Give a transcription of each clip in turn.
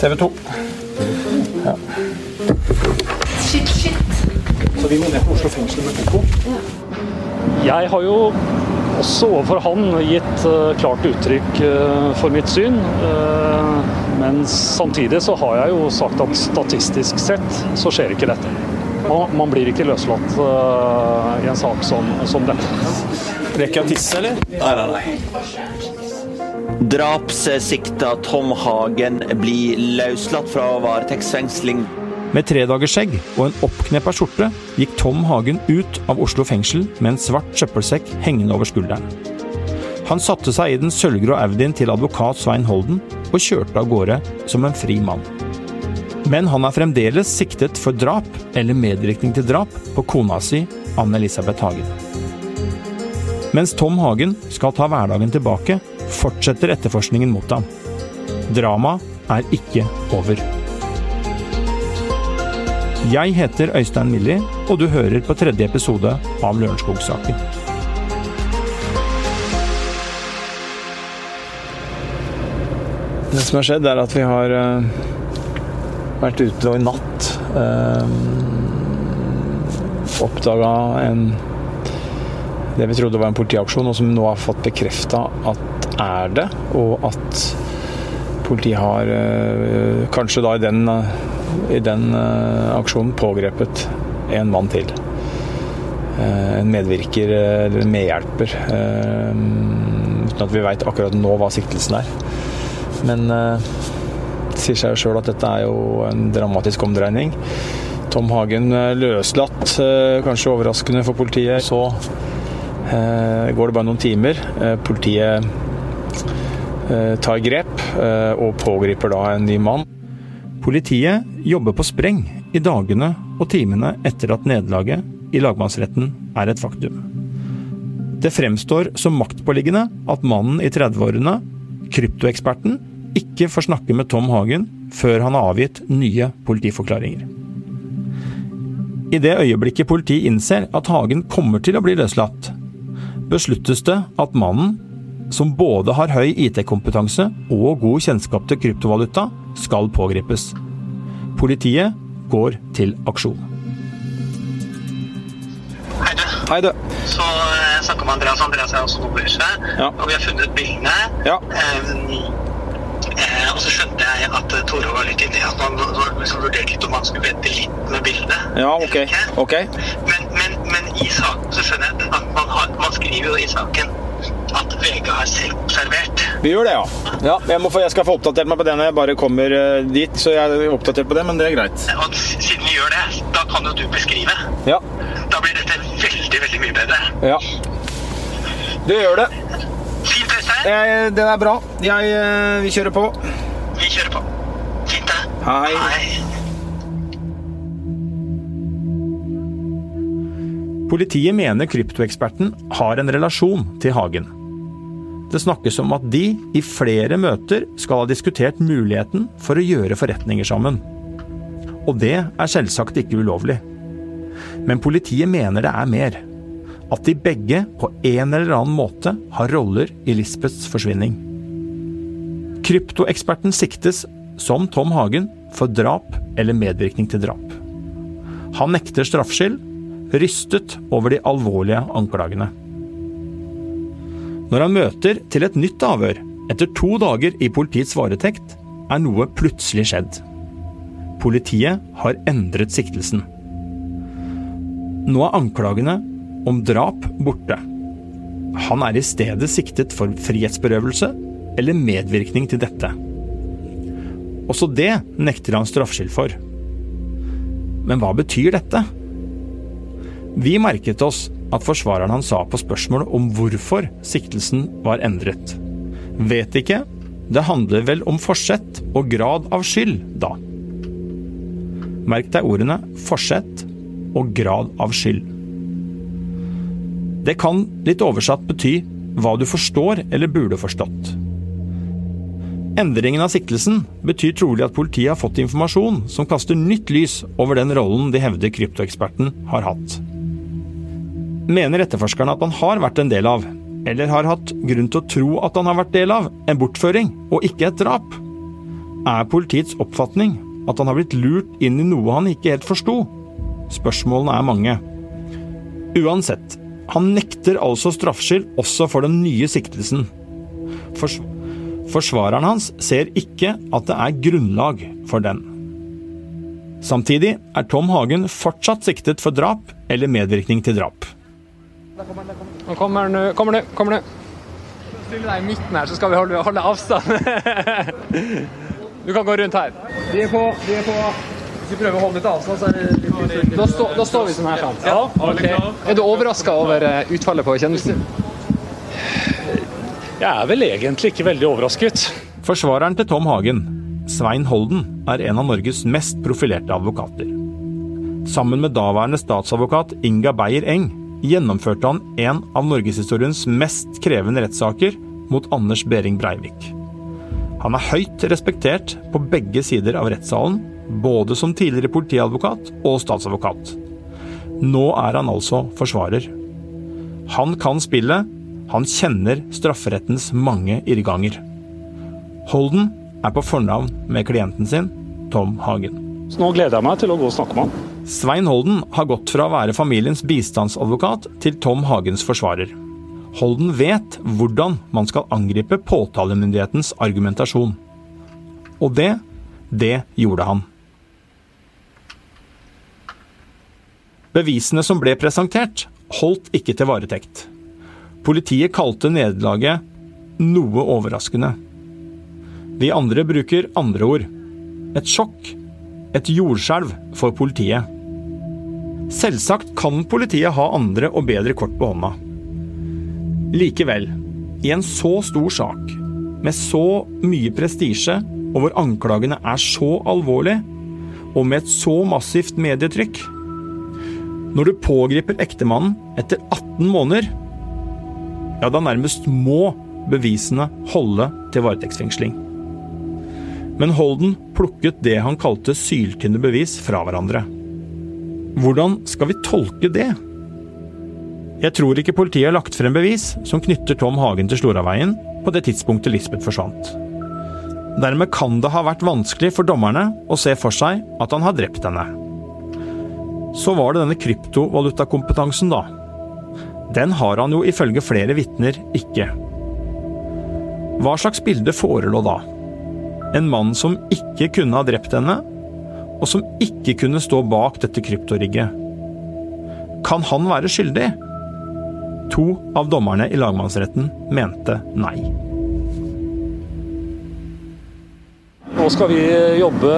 TV 2. Ja. Shit, shit. Så vi må ned på Oslo fengsel med Koko. Jeg har jo også overfor han gitt uh, klart uttrykk uh, for mitt syn. Uh, men samtidig så har jeg jo sagt at statistisk sett så skjer ikke dette. Man, man blir ikke løslatt i en sak som, som dette. Rekker jeg å tisse, eller? Nei, nei, nei. Drapssikta Tom Hagen blir løslatt fra varetektsfengsling. Med tredagersskjegg og en oppkneppa skjorte gikk Tom Hagen ut av Oslo fengsel med en svart søppelsekk hengende over skulderen. Han satte seg i den sølvgrå Audien til advokat Svein Holden og kjørte av gårde som en fri mann. Men han er fremdeles siktet for drap eller medvirkning til drap på kona si, Anne-Elisabeth Hagen. Mens Tom Hagen skal ta hverdagen tilbake, fortsetter etterforskningen mot ham. Dramaet er ikke over. Jeg heter Øystein Milli, og du hører på tredje episode av Lørenskog-saken. Det som har skjedd, er at vi har uh, vært ute i natt Eh, oppdaga en det vi trodde var en politiaksjon, og som nå har fått bekrefta at er det. Og at politiet har uh, kanskje da i den, i den uh, aksjonen pågrepet en mann til. En medvirker eller medhjelper. uten at vi veit akkurat nå hva siktelsen er. Men det sier seg jo sjøl at dette er jo en dramatisk omdreining. Tom Hagen løslatt, kanskje overraskende for politiet. Så går det bare noen timer. Politiet tar grep og pågriper da en ny mann. Politiet jobber på spreng i dagene og timene etter at nederlaget i lagmannsretten er et faktum. Det fremstår som maktpåliggende at mannen i 30-årene, kryptoeksperten, ikke får snakke med Tom Hagen før han har avgitt nye politiforklaringer. I det øyeblikket politiet innser at Hagen kommer til å bli løslatt, besluttes det at mannen, som både har høy IT-kompetanse og god kjennskap til kryptovaluta, skal pågripes. Politiet går til aksjon. Hei, du. Hei, du. Så jeg snakka med Andreas. Andreas er også nordlyset. Ja. Og vi har funnet bildene. Ja. Eh, og så skjønte jeg at eh, Tore var litt inni at man liksom vurderte litt om han skulle vente litt med bildet. Ja, ok. okay. Men, men, men i saken så skjønner jeg at man, har, man skriver jo i saken at VG har selv observert. Vi gjør det, ja. ja jeg, må få, jeg skal få oppdatert meg på det når jeg bare kommer eh, dit, så jeg er oppdatert på det, men det er greit. Og siden vi gjør det, da kan jo du beskrive. Ja. Da blir dette veldig, veldig mye bedre. ja. Det gjør det. Fint, Øystein. Det er bra. Jeg, eh, vi kjører på. Vi kjører på. Fint, det. Hei. Hei. Politiet mener kryptoeksperten har en relasjon til Hagen. Det snakkes om at de i flere møter skal ha diskutert muligheten for å gjøre forretninger sammen. Og det er selvsagt ikke ulovlig. Men politiet mener det er mer. At de begge på en eller annen måte har roller i Lisbeths forsvinning. Kryptoeksperten siktes, som Tom Hagen, for drap eller medvirkning til drap. Han nekter straffskyld, rystet over de alvorlige anklagene. Når han møter til et nytt avhør, etter to dager i politiets varetekt, er noe plutselig skjedd. Politiet har endret siktelsen. Nå er anklagene om drap borte. Han er i stedet siktet for frihetsberøvelse eller medvirkning til dette. Også det nekter han straffskyld for. Men hva betyr dette? Vi merket oss at forsvareren han sa på spørsmål om hvorfor siktelsen var endret. Vet ikke, det handler vel om forsett og grad av skyld, da. Merk deg ordene forsett og grad av skyld. Det kan litt oversatt bety hva du forstår eller burde forstått. Endringen av siktelsen betyr trolig at politiet har fått informasjon som kaster nytt lys over den rollen de hevder kryptoeksperten har hatt. Mener etterforskerne at han har vært en del av, eller har hatt grunn til å tro at han har vært del av, en bortføring og ikke et drap? Er politiets oppfatning at han har blitt lurt inn i noe han ikke helt forsto? Spørsmålene er mange. Uansett, han nekter altså straffskyld også for den nye siktelsen. Fors forsvareren hans ser ikke at det er grunnlag for den. Samtidig er Tom Hagen fortsatt siktet for drap eller medvirkning til drap. Han kommer nå. Kommer nå. Kommer nå. Stille deg i midten her, så skal vi holde, holde avstand. du kan gå rundt her. De er på. De er på. Hvis vi prøver å holde litt avstand, så er det litt Da, stå, da står vi sånn her sant? Ja, ok. Er du overraska over eh, utfallet på kjennelsen? Jeg er vel egentlig ikke veldig overrasket. Forsvareren til Tom Hagen, Svein Holden, er en av Norges mest profilerte advokater. Sammen med daværende statsadvokat Inga Beyer Eng gjennomførte han en av norgeshistoriens mest krevende rettssaker mot Anders Behring Breivik. Han er høyt respektert på begge sider av rettssalen, både som tidligere politiadvokat og statsadvokat. Nå er han altså forsvarer. Han kan spillet, han kjenner strafferettens mange irrganger. Holden er på fornavn med klienten sin, Tom Hagen. Så nå gleder jeg meg til å gå og snakke med han. Svein Holden har gått fra å være familiens bistandsadvokat til Tom Hagens forsvarer. Holden vet hvordan man skal angripe påtalemyndighetens argumentasjon. Og det, det gjorde han. Bevisene som ble presentert, holdt ikke til varetekt. Politiet kalte nederlaget noe overraskende. Vi andre bruker andre ord. Et sjokk. Et jordskjelv for politiet. Selvsagt kan politiet ha andre og bedre kort på hånda. Likevel, i en så stor sak, med så mye prestisje, og hvor anklagene er så alvorlige, og med et så massivt medietrykk Når du pågriper ektemannen etter 18 måneder, ja, da nærmest må bevisene holde til varetektsfengsling. Men Holden plukket det han kalte syltynne bevis fra hverandre. Hvordan skal vi tolke det? Jeg tror ikke politiet har lagt frem bevis som knytter Tom Hagen til Sloraveien på det tidspunktet Lisbeth forsvant. Dermed kan det ha vært vanskelig for dommerne å se for seg at han har drept henne. Så var det denne kryptovalutakompetansen, da. Den har han jo ifølge flere vitner ikke. Hva slags bilde forelå da? En mann som ikke kunne ha drept henne, og som ikke kunne stå bak dette kryptorigget. Kan han være skyldig? To av dommerne i lagmannsretten mente nei. Nå skal vi jobbe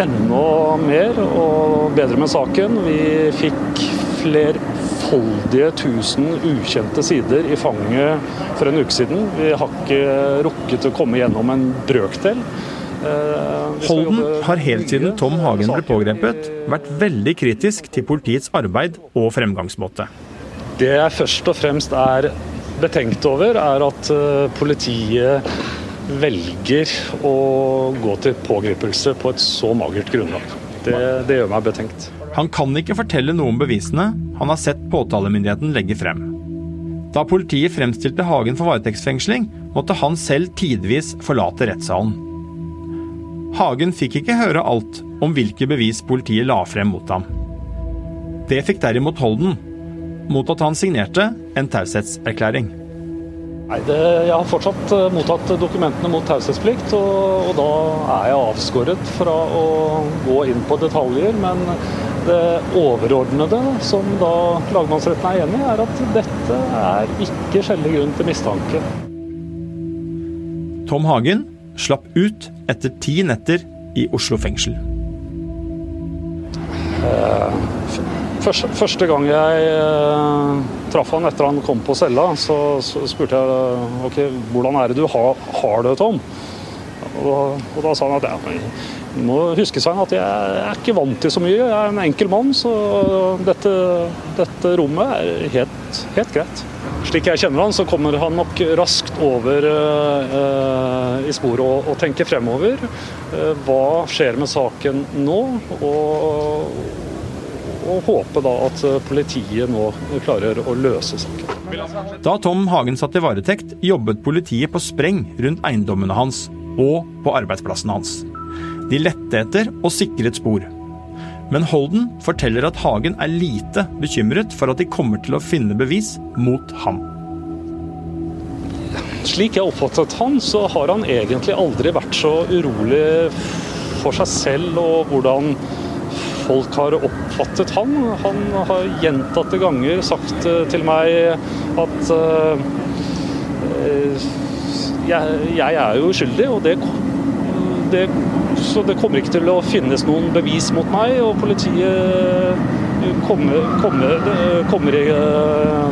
enda mer og bedre med saken. Vi fikk flerfoldige tusen ukjente sider i fanget for en uke siden. Vi har ikke rukket å komme gjennom en brøkdel. Eh, Holden har helt siden Tom Hagen ble pågrepet, vært veldig kritisk til politiets arbeid og fremgangsmåte. Det jeg først og fremst er betenkt over, er at eh, politiet velger å gå til pågripelse på et så magert grunnlag. Det, det gjør meg betenkt. Han kan ikke fortelle noe om bevisene han har sett påtalemyndigheten legge frem. Da politiet fremstilte Hagen for varetektsfengsling, måtte han selv tidvis forlate rettssalen. Hagen fikk ikke høre alt om hvilke bevis politiet la frem mot ham. Det fikk derimot Holden, mot at han signerte en taushetserklæring. Nei, det, Jeg har fortsatt eh, mottatt dokumentene mot taushetsplikt, og, og, da er jeg avskåret fra å gå inn på detaljer. Men det overordnede, som da lagmannsretten er enig i, er at dette er ikke skjellig grunn til mistanke. Tom Hagen slapp ut etter ti netter i Oslo fengsel. Første, første gang jeg eh, traff han etter han kom på cella, så, spurte jeg ok, hvordan er det du har, har det, Tom? Og og da sa han at du må huske seg at jeg er ikke vant til så mye. Jeg er en enkel mann, så dette, dette rommet er helt, helt greit. Slik jeg kjenner han, så kommer han nok raskt over eh, i sporet og, og tenker fremover. Eh, hva skjer med saken nå? Og, og håpe da at politiet nå klarer å løse saken. Da Tom Hagen satt i varetekt, jobbet politiet på spreng rundt eiendommene hans og på arbeidsplassen hans. De lette etter og sikret spor. Men Holden forteller at Hagen er lite bekymret for at de kommer til å finne bevis mot ham. Slik jeg oppfattet han, så har han egentlig aldri vært så urolig for seg selv og hvordan folk har oppfattet han. Han har gjentatte ganger sagt eh, til meg at uh, jeg, jeg, er jo uskyldig, og det, det, Så det kommer ikke til å finnes noen bevis mot meg, og politiet kommer, kommer, kommer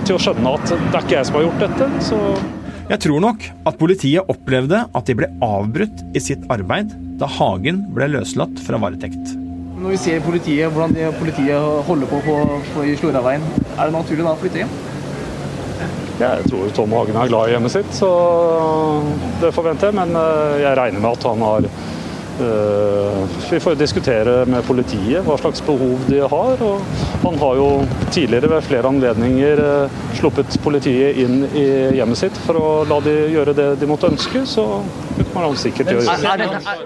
til å skjønne at det er ikke jeg som har gjort dette. Så jeg tror nok at politiet opplevde at de ble avbrutt i sitt arbeid da Hagen ble løslatt fra varetekt. Når vi ser politiet, hvordan de, politiet holder på, på, på i Sloraveien, er det naturlig da å flytte hjem? Jeg tror Tom Hagen er glad i hjemmet sitt, så det forventer jeg. Men eh, jeg regner med at han har eh, Vi får diskutere med politiet hva slags behov de har. og Han har jo tidligere ved flere anledninger eh, sluppet politiet inn i hjemmet sitt for å la de gjøre det de måtte ønske, så det kommer han sikkert til å gjøre.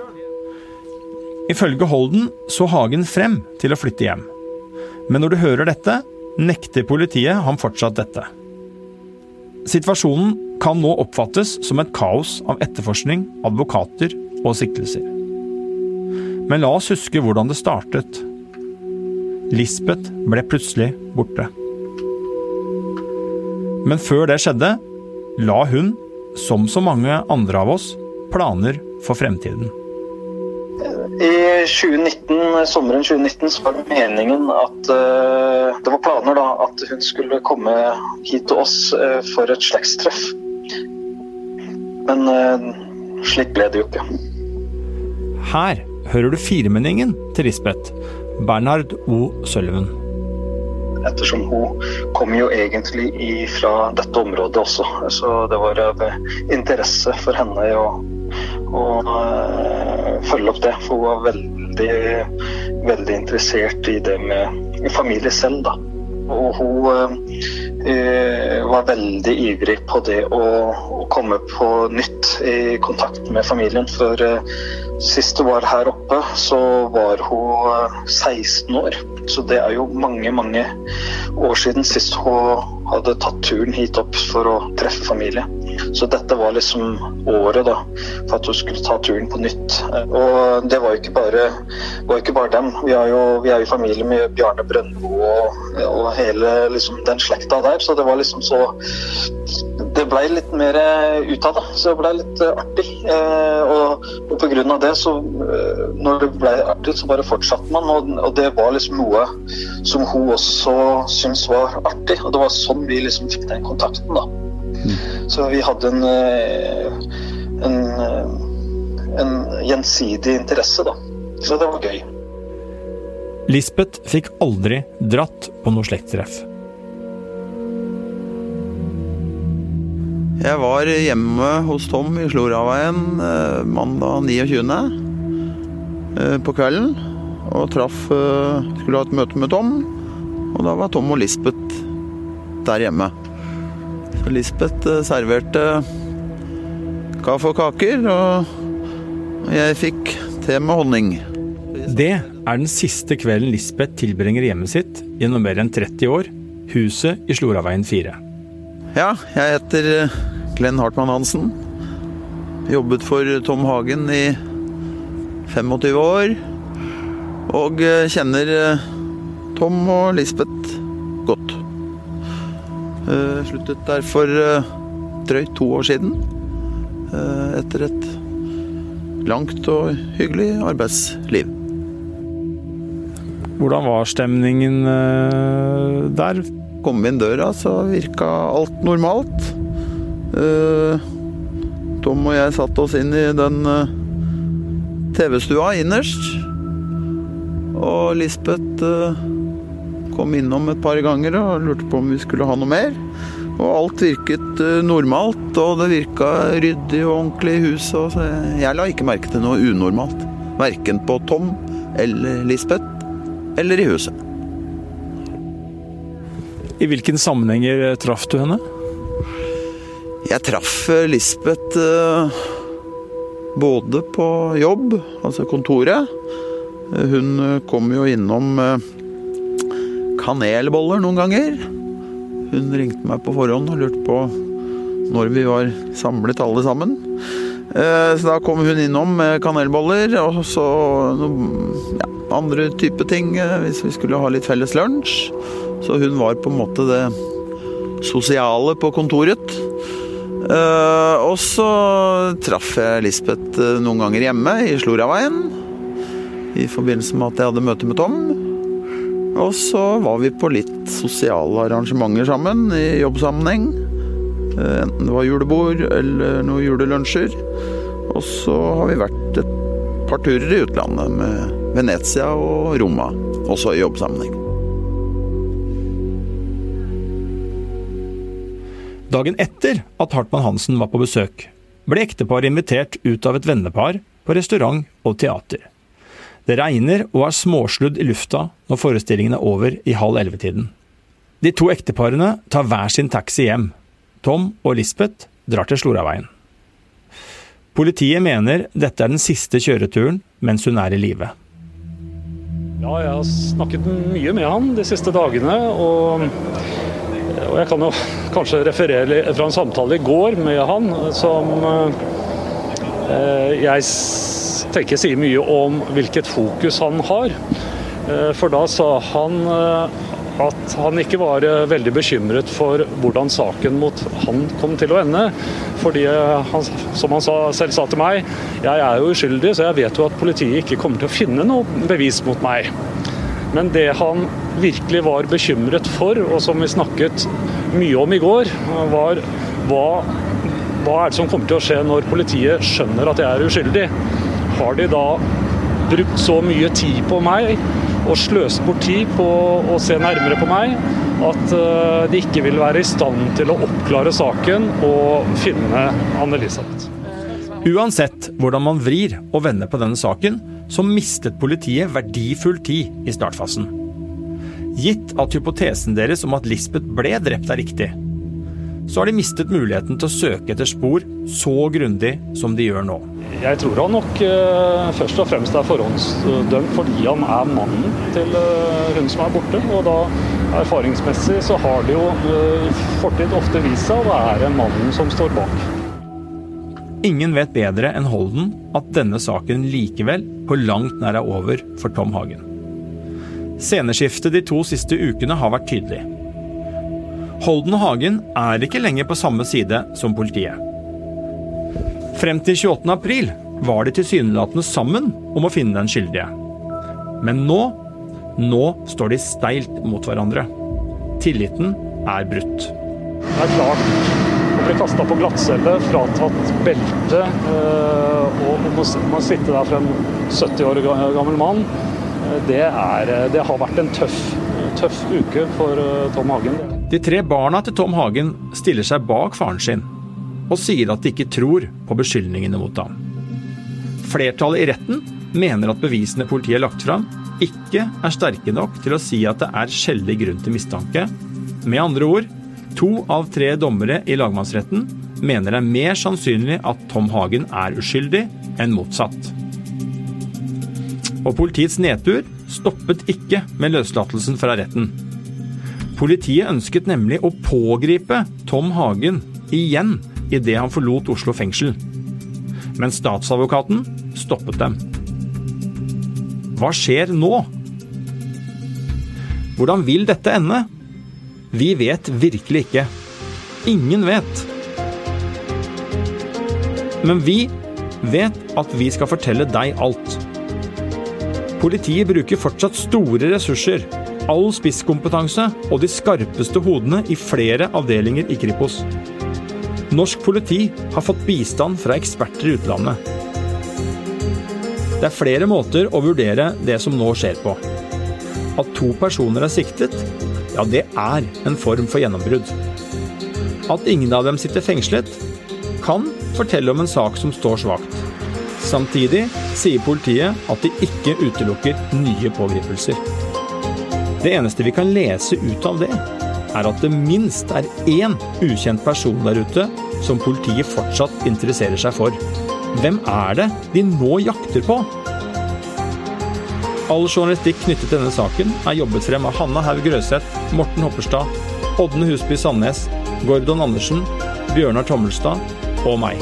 Ifølge Holden så Hagen frem til å flytte hjem. Men når du hører dette, nekter politiet ham fortsatt dette. Situasjonen kan nå oppfattes som et kaos av etterforskning, advokater og siktelser. Men la oss huske hvordan det startet. Lisbeth ble plutselig borte. Men før det skjedde, la hun, som så mange andre av oss, planer for fremtiden. I 2019, sommeren 2019 så var det meningen at uh, Det var planer da at hun skulle komme hit til oss uh, for et slektstreff. Men uh, slik ble det jo ikke. Her hører du firmenningen til Lisbeth, Bernhard O. Sølven. Ettersom hun kom jo egentlig fra dette området også, så det var av interesse for henne å og uh, følge opp det. For hun var veldig, veldig interessert i det med familie selv, da. Og hun uh, var veldig ivrig på det å, å, komme på nytt i kontakt med familien. For sist hun var her oppe, så var hun 16 år. Så det er jo mange, mange år siden sist hun hadde tatt turen hit opp for å treffe familie. Så dette var liksom året da, for at hun skulle ta turen på nytt. Og det var jo ikke bare, var ikke bare dem. Vi er jo vi er i familie med Bjarne Brøndbo og, og, hele liksom, den slekta der, så det var liksom så Det blei litt mer ut av det, så det blei litt artig. Eh, og, og på grunn av det, så når det blei artig, så bare fortsatte man. Og, og det var liksom noe som hun også syntes var artig. Og det var sånn vi liksom fikk den kontakten, da. Så vi hadde en, eh, en, eh, en gjensidig interesse, da. Så det var gøy. Lisbeth fikk aldri dratt på noe slektstreff. Jeg var hjemme hos Tom i Sloraveien eh, mandag 29. på kvelden. Og traff Skulle ha et møte med Tom. Og da var Tom og Lisbeth der hjemme. Så Lisbeth eh, serverte kaffe og kaker, og jeg fikk te med honning. Det er den siste kvelden Lisbeth tilbringer hjemmet sitt gjennom mer enn 30 år, huset i Sloraveien 4. Ja, jeg heter eh, Glenn Hartmann Hansen. Jobbet for Tom Hagen i 25 år. Og eh, kjenner Tom og Lisbeth godt. Sluttet der for drøyt to år siden. Etter et langt og hyggelig arbeidsliv. Hvordan var stemningen der? Kom inn døra, så virka alt normalt. Tom og jeg satte oss inn i den TV-stua innerst. Og Lisbeth Kom innom et par ganger og lurte på om vi skulle ha noe mer. Og alt virket eh, normalt, og det virka ryddig og ordentlig i huset. Jeg la ikke merke til noe unormalt. Verken på Tom eller Lisbeth eller i huset. I hvilken sammenhenger traff du henne? Jeg traff eh, Lisbeth eh, både på jobb, altså kontoret. Eh, hun kom jo innom kanelboller noen ganger. Hun ringte meg på forhånd og lurte på når vi var samlet alle sammen. Så da kom hun innom med kanelboller og så ja, andre type ting hvis vi skulle ha litt felles lunsj. Så hun var på en måte det sosiale på kontoret. Uh, og så traff jeg Lisbeth uh, noen ganger hjemme i Sloraveien. I forbindelse med at jeg hadde møte med Tom. Og så var vi på litt sosiale arrangementer sammen i jobbsammenheng. Uh, enten det var julebord eller noen julelunsjer. Og så har vi vært et par turer i utlandet med Venezia og Roma, også i jobbsammenheng. Dagen etter at Hartmann Hansen var på besøk, ble ekteparet invitert ut av et vennepar på restaurant og teater. Det regner og er småsludd i lufta når forestillingen er over i halv elleve-tiden. De to ekteparene tar hver sin taxi hjem. Tom og Lisbeth drar til Sloraveien. Politiet mener dette er den siste kjøreturen mens hun er i live. Ja, jeg har snakket mye med han de siste dagene. og og jeg kan jo kanskje referere fra en samtale i går med han, som eh, jeg tenker sier mye om hvilket fokus han har. Eh, for da sa han eh, at han ikke var veldig bekymret for hvordan saken mot han kom til å ende. Fordi han, som han selv sa til meg, jeg er jo uskyldig, så jeg vet jo at politiet ikke kommer til å finne noe bevis mot meg. Men det han virkelig var bekymret for, og som vi snakket mye om i går, var hva, hva er det som kommer til å skje når politiet skjønner at jeg er uskyldig? Har de da brukt så mye tid på meg og sløst bort tid på å se nærmere på meg at eh, de ikke vil være i stand til å oppklare saken og finne Anne-Elisabeth. Uansett hvordan man vrir og vender på denne saken, så mistet politiet verdifull tid i startfasen. Gitt at hypotesen deres om at Lisbeth ble drept er riktig, så har de mistet muligheten til å søke etter spor så grundig som de gjør nå. Jeg tror han nok uh, først og fremst er forhåndsdømt fordi han er mannen til uh, hun som er borte. Og da erfaringsmessig så har det jo i fortid ofte vist seg å være mannen som står bak. Ingen vet bedre enn Holden at denne saken likevel på langt nær er over for Tom Hagen. Sceneskiftet de to siste ukene har vært tydelig. Holden og Hagen er ikke lenger på samme side som politiet. Frem til 28. april var de tilsynelatende sammen om å finne den skyldige. Men nå, nå står de steilt mot hverandre. Tilliten er brutt. Det er klart bli kasta på glattcelle, fratatt belte eh, og må, sitte der for en 70 år gammel mann, eh, det, er, eh, det har vært en tøff, tøff uke for Tom Hagen. De tre barna til Tom Hagen stiller seg bak faren sin og sier at de ikke tror på beskyldningene mot ham. Flertallet i retten mener at bevisene politiet har lagt fram, ikke er sterke nok til å si at det er skjellig grunn til mistanke. Med andre ord To av tre dommere i lagmannsretten mener det er mer sannsynlig at Tom Hagen er uskyldig enn motsatt. Og politiets nedtur stoppet ikke med løslatelsen fra retten. Politiet ønsket nemlig å pågripe Tom Hagen igjen idet han forlot Oslo fengsel. Men statsadvokaten stoppet dem. Hva skjer nå? Hvordan vil dette ende? Vi vet virkelig ikke. Ingen vet. Men vi vet at vi skal fortelle deg alt. Politiet bruker fortsatt store ressurser, all spisskompetanse og de skarpeste hodene i flere avdelinger i Kripos. Norsk politi har fått bistand fra eksperter i utlandet. Det er flere måter å vurdere det som nå skjer på. At to personer er siktet, ja, det er en form for gjennombrudd. At ingen av dem sitter fengslet, kan fortelle om en sak som står svakt. Samtidig sier politiet at de ikke utelukker nye pågripelser. Det eneste vi kan lese ut av det, er at det minst er én ukjent person der ute som politiet fortsatt interesserer seg for. Hvem er det de nå jakter på? All journalistikk knyttet til denne saken er jobbet frem av Hanna Haug Grøseth, Morten Hopperstad, Ådne Husby Sandnes, Gordon Andersen, Bjørnar Tommelstad og meg.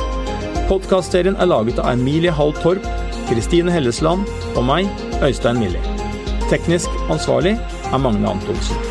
Podkastserien er laget av Emilie Hall Torp, Kristine Hellesland og meg, Øystein Millie. Teknisk ansvarlig er Magne Antonsen.